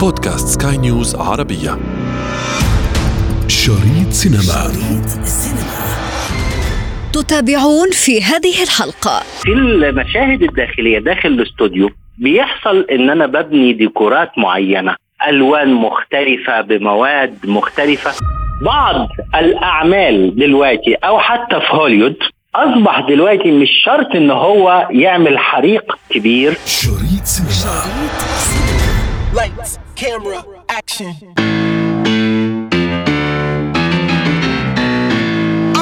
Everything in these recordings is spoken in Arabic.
بودكاست سكاي نيوز عربية. شريط سينما. شريط تتابعون في هذه الحلقة. في المشاهد الداخلية داخل الاستوديو بيحصل إن أنا ببني ديكورات معينة ألوان مختلفة بمواد مختلفة. بعض الأعمال دلوقتي أو حتى في هوليوود أصبح دلوقتي مش شرط إن هو يعمل حريق كبير. شريط سينما. Lights, camera, action.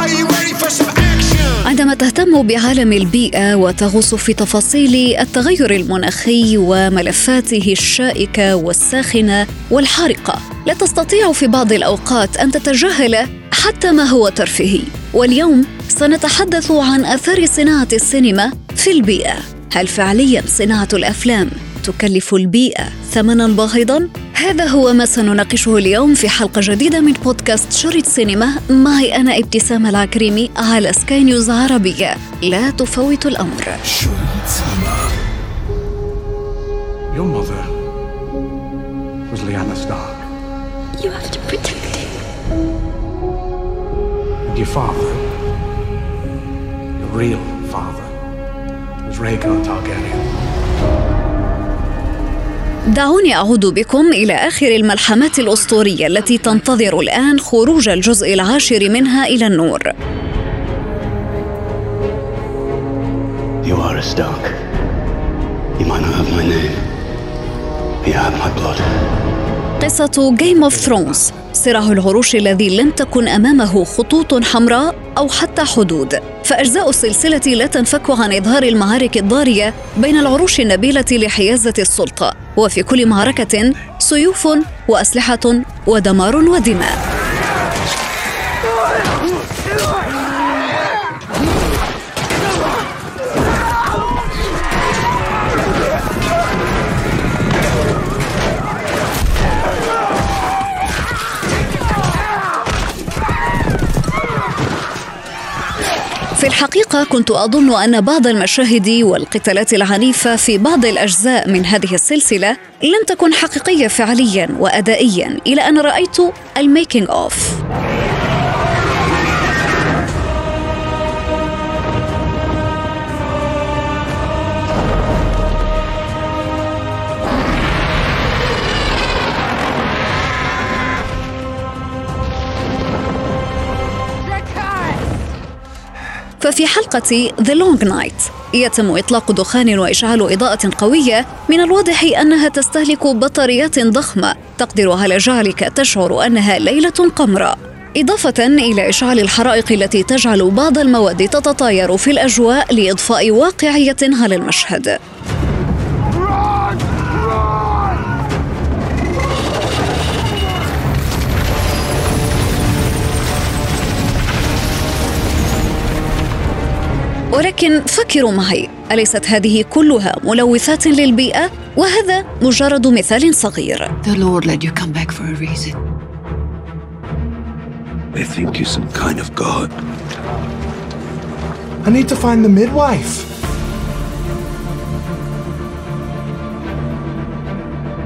Are you ready for some action? عندما تهتم بعالم البيئة وتغوص في تفاصيل التغير المناخي وملفاته الشائكة والساخنة والحارقة لا تستطيع في بعض الأوقات أن تتجاهل حتى ما هو ترفيهي واليوم سنتحدث عن أثر صناعة السينما في البيئة هل فعليا صناعة الأفلام تكلف البيئة ثمنا باهظا؟ هذا هو ما سنناقشه اليوم في حلقة جديدة من بودكاست شريط سينما معي أنا ابتسام العكريمي على سكاي نيوز عربية لا تفوت الأمر شريط سينما Your mother was Lyanna Stark. You have to protect him. And your father, your real father, was Rhaegar Targaryen. دعوني أعود بكم إلى آخر الملحمات الأسطورية التي تنتظر الآن خروج الجزء العاشر منها إلى النور You are a Stark. You might not have my name, you have my blood. قصة Game of Thrones صراع العروش الذي لم تكن أمامه خطوط حمراء أو حتى حدود فأجزاء السلسلة لا تنفك عن إظهار المعارك الضارية بين العروش النبيلة لحيازة السلطة وفي كل معركة سيوف وأسلحة ودمار ودماء. الحقيقة كنت أظن أن بعض المشاهد والقتالات العنيفة في بعض الأجزاء من هذه السلسلة لم تكن حقيقية فعليا وأدائيا إلى أن رأيت الميكينج أوف. ففي حلقة The Long Night. يتم إطلاق دخان وإشعال إضاءة قوية من الواضح أنها تستهلك بطاريات ضخمة تقدر على جعلك تشعر أنها ليلة قمراء إضافة إلى إشعال الحرائق التي تجعل بعض المواد تتطاير في الأجواء لإضفاء واقعية على المشهد. ولكن فكروا معي أليست هذه كلها ملوثات للبيئة؟ وهذا مجرد مثال صغير The Lord let you come back for a reason. They think you're some kind of god. I need to find the midwife.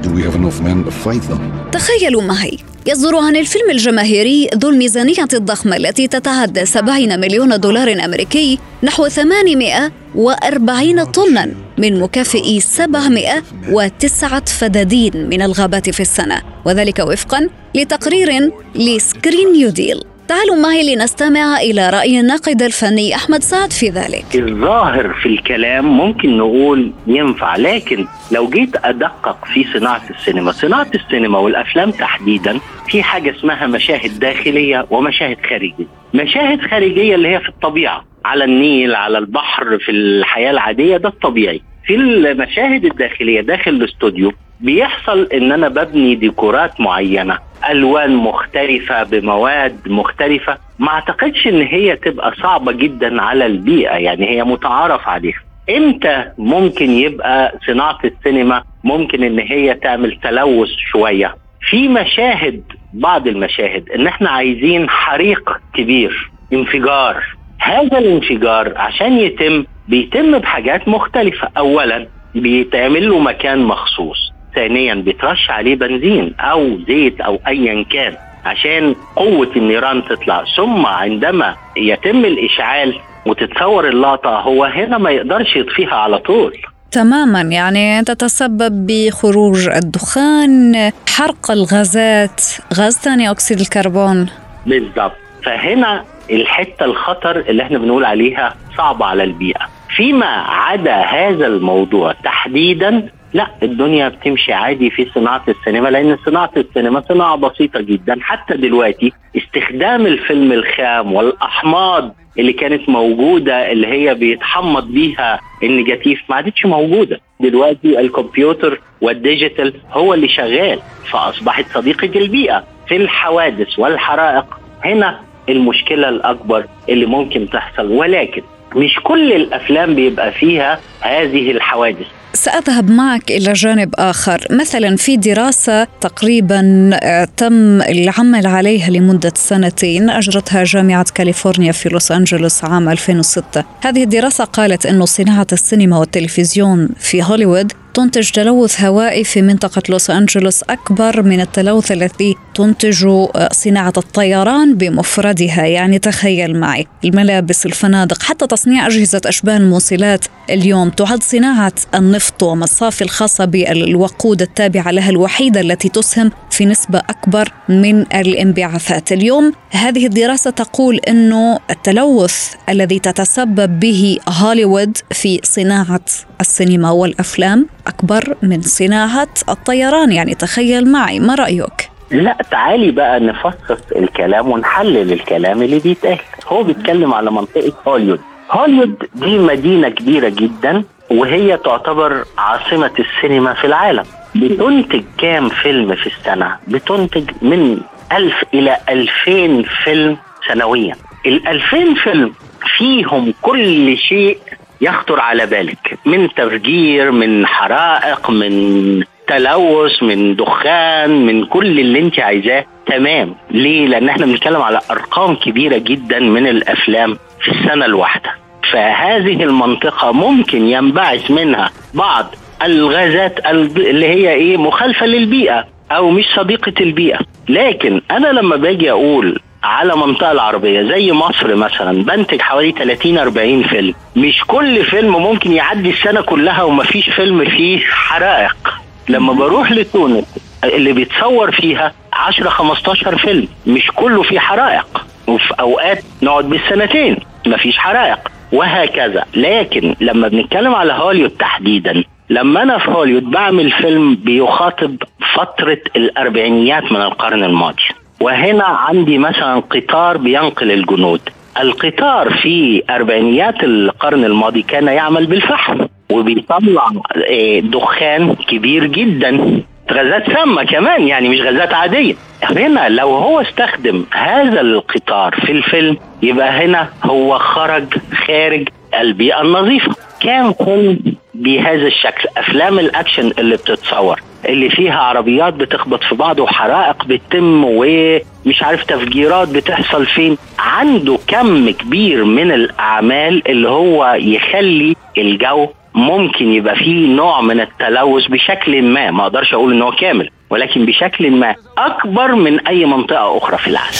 Do we have enough men? To fight them? تخيلوا معي. يصدر عن الفيلم الجماهيري ذو الميزانية الضخمة التي تتعدى 70 مليون دولار أمريكي نحو 840 طنا من مكافئ 709 فدادين من الغابات في السنة وذلك وفقا لتقرير ل Screen New Deal تعالوا معي لنستمع إلى رأي الناقد الفني أحمد سعد في ذلك. الظاهر في الكلام ممكن نقول ينفع لكن لو جيت أدقق في صناعة السينما صناعة السينما والأفلام تحديدا في حاجة اسمها مشاهد داخلية ومشاهد خارجية. مشاهد خارجية اللي هي في الطبيعة على النيل على البحر في الحياة العادية ده الطبيعي. في المشاهد الداخلية داخل الاستوديو بيحصل إن أنا ببني ديكورات معينة ألوان مختلفة بمواد مختلفة ما أعتقدش إن هي تبقى صعبة جدا على البيئة يعني هي متعارف عليها. إمتى ممكن يبقى صناعة السينما ممكن إن هي تعمل تلوث شوية؟ في مشاهد بعض المشاهد إن إحنا عايزين حريق كبير انفجار. هذا الانفجار عشان يتم بيتم بحاجات مختلفة. اولا بيتعمل له مكان مخصوص. ثانيا بيترش عليه بنزين أو زيت أو ايا كان عشان قوة النيران تطلع. ثم عندما يتم الإشعال وتتصور اللقطة هو هنا ما يقدرش يطفيها على طول. تماما. يعني تتسبب بخروج الدخان حرق الغازات غاز ثاني أكسيد الكربون. بالضبط. فهنا الحتة الخطر اللي إحنا بنقول عليها صعبة على البيئة. فيما عدا هذا الموضوع تحديدا لا الدنيا بتمشي عادي في صناعة السينما لأن صناعة السينما صناعة بسيطة جدا. حتى دلوقتي استخدام الفيلم الخام والأحماض اللي كانت موجودة اللي هي بيتحمض بيها ال negative ما عادتش موجودة. دلوقتي الكمبيوتر وال digital هو اللي شغال فأصبحت صديقة البيئة في الحوادث والحرائق. هنا المشكلة الأكبر اللي ممكن تحصل ولكن مش كل الأفلام بيبقى فيها هذه الحوادث. سأذهب معك إلى جانب آخر. مثلا في دراسة تقريبا آه، تم العمل عليها لمدة سنتين أجرتها جامعة كاليفورنيا في لوس أنجلوس عام 2006 هذه الدراسة قالت أن صناعة السينما والتلفزيون في هوليوود تنتج تلوث هوائي في منطقة لوس أنجلوس أكبر من التلوث الذي تنتج صناعة الطيران بمفردها. يعني تخيل معي الملابس الفنادق حتى تصنيع أجهزة أشباه الموصلات اليوم تعد صناعة النفط ومصافي الخاصة بالوقود التابعة لها الوحيدة التي تسهم في نسبة أكبر من الانبعاثات. اليوم هذه الدراسة تقول أنه التلوث الذي تتسبب به هوليوود في صناعة السينما والأفلام أكبر من صناعة الطيران. يعني تخيل معي ما رأيك؟ لا تعالي بقى نفصص الكلام ونحلل الكلام اللي بيتقال. هو بيتكلم على منطقة هوليوود هوليوود دي مدينة كبيرة جدا وهي تعتبر عاصمة السينما في العالم. بتنتج كام فيلم في السنة؟ بتنتج من ألف إلى ألفين فيلم سنويا. الألفين فيلم فيهم كل شيء يخطر على بالك. من تفجير من حرائق من تلوث من دخان من كل اللي انت عايزاه. تمام. ليه؟ لأن إحنا بنتكلم على أرقام كبيرة جدا من الأفلام في السنة الواحدة. فهذه المنطقة ممكن ينبعث منها بعض الغازات اللي هي إيه؟ مخالفة للبيئة أو مش صديقة البيئة. لكن أنا لما باجي أقول على منطقة العربية زي مصر مثلا بنتج حوالي 30 40 فيلم. مش كل فيلم ممكن يعدي السنة كلها ومفيش فيلم فيه حرائق. لما بروح لتونس اللي بيتصور فيها 10 15 فيلم مش كله فيه حرائق. وفي أوقات نقعد بالسنتين مفيش حرائق. وهكذا. لكن لما بنتكلم على هوليوود تحديدا لما أنا في هوليوود بعمل فيلم بيخاطب فترة الأربعينيات من القرن الماضي. وهنا عندي مثلا قطار بينقل الجنود. القطار في أربعينيات القرن الماضي كان يعمل بالفحم وبيطلع آه، دخان كبير جدا. غازات سامة كمان يعني مش غازات عادية. هنا لو هو استخدم هذا القطار في الفيلم يبقى هنا هو خرج خارج البيئة النظيفة. كان فيلم بهذا الشكل. أفلام الأكشن اللي بتتصور. اللي فيها عربيات بتخبط في بعض وحرائق بتتم ومش عارف تفجيرات بتحصل فين عنده كم كبير من الأعمال اللي هو يخلي الجو ممكن يبقى فيه نوع من التلوث بشكل ما ما أقدرش أقول إن هو كامل ولكن بشكل ما أكبر من أي منطقة أخرى في العالم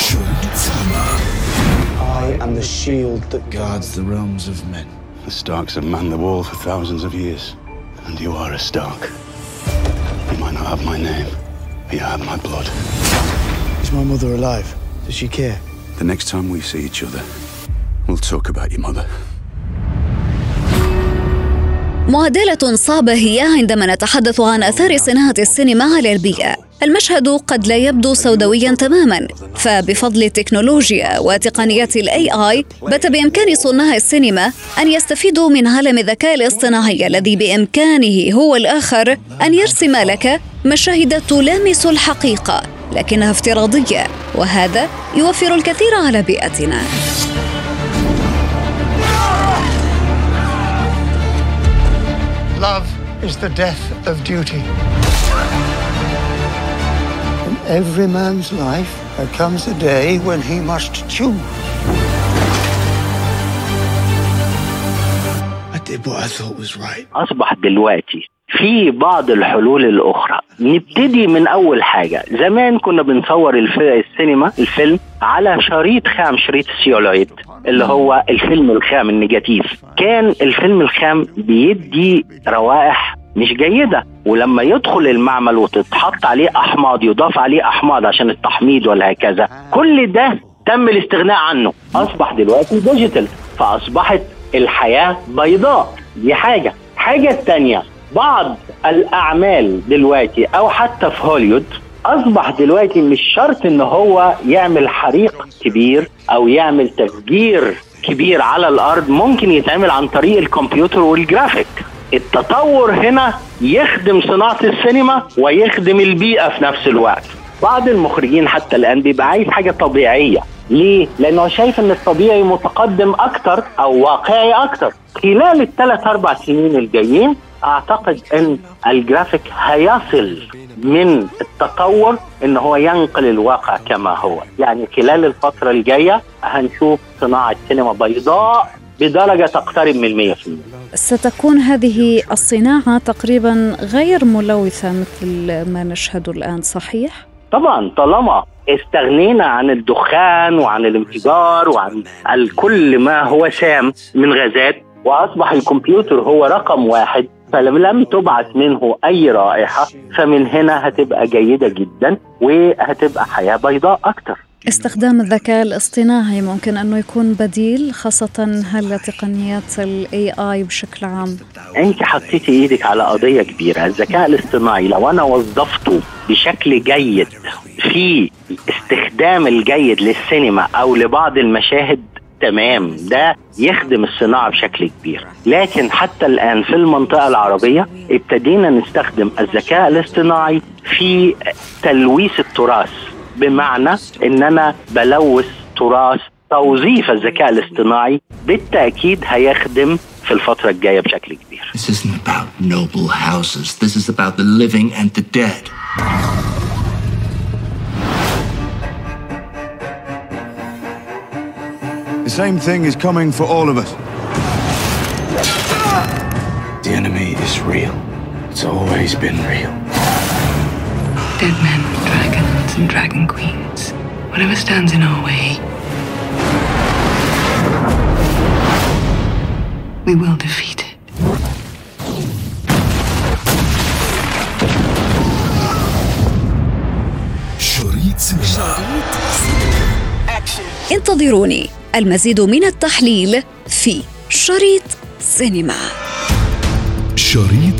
I am the shield that guards the realms of men. The Starks have manned the wall for thousands of years. And you are a Stark. Might not have my name, but you have my blood. Is my mother alive? Does she care? The next time we see each other, we'll talk about your mother. معادلة صعبة هي عندما نتحدث عن اثار صناعة السينما على البيئة. المشهد قد لا يبدو سوداويا تماما، فبفضل التكنولوجيا وتقنيات الاي اي بات بإمكان صناع السينما أن يستفيدوا من عالم الذكاء الاصطناعي الذي بإمكانه هو الآخر أن يرسم لك مشاهد تلامس الحقيقة، لكنها افتراضية، وهذا يوفر الكثير على بيئتنا. Love is the death of duty. Every man's life, there comes a day when he must choose. I did what I thought was right. أصبح دلوقتي في بعض الحلول الأخرى نبتدي من أول حاجة زمان كنا بنصور. السينما الفيلم على شريط خام شريط ال celluloid اللي هو الفيلم الخام ال negative كان الفيلم الخام بيدي روائح مش جيدة. ولما يدخل المعمل وتتحط عليه أحماض يضاف عليه أحماض عشان التحميض ولا هكذا كل ده تم الاستغناء عنه. أصبح دلوقتي digital فأصبحت الحياة بيضاء. دي حاجة. حاجة الثانية بعض الأعمال دلوقتي أو حتى في هوليوود أصبح دلوقتي مش شرط إن هو يعمل حريق كبير أو يعمل تفجير كبير على الأرض ممكن يتعمل عن طريق الكمبيوتر والجرافيك. التطور هنا يخدم صناعة السينما ويخدم البيئة في نفس الوقت. بعض المخرجين حتى الآن بيبقى عايز حاجة طبيعية. ليه؟ لأنه شايف إن الطبيعي متقدم أكتر أو واقعي أكتر. خلال الثلاث أربع سنين الجايين أعتقد إن الجرافيك هيصل من التطور إن هو ينقل الواقع كما هو. يعني خلال الفترة الجاية هنشوف صناعة سينما بيضاء بدرجة تقترب من المية في المية ستكون هذه الصناعة تقريبا غير ملوثة مثل ما نشهده الآن صحيح؟ طبعا طالما استغنينا عن الدخان وعن الانفجار وعن كل ما هو سام من غازات وأصبح الكمبيوتر هو رقم واحد فلم لم تبعث منه أي رائحة فمن هنا هتبقى جيدة جدا وهتبقى حياة بيضاء أكتر استخدام الذكاء الاصطناعي ممكن أنه يكون بديل خاصة هل تقنيات الاي اي بشكل عام؟ أنت حطيتي إيدك على قضية كبيرة. الذكاء الاصطناعي لو أنا وظفته بشكل جيد في استخدام الجيد للسينما أو لبعض المشاهد تمام. ده يخدم الصناعة بشكل كبير. لكن حتى الآن في المنطقة العربية ابتدينا نستخدم الذكاء الاصطناعي في تلويث التراث. بمعنى ان أنا بلوث تراث توظيف الذكاء الاصطناعي بالتأكيد هيخدم في الفترة الجاية بشكل كبير This isn't about noble houses. This is about the living and the dead. The same thing is coming for all of us. The enemy is real. It's always been real. Dead men, dragons, and dragon queens. Whatever stands in our way, we will defeat it. شريط سينما انتظروني المزيد من التحليل في شريط سينما شريط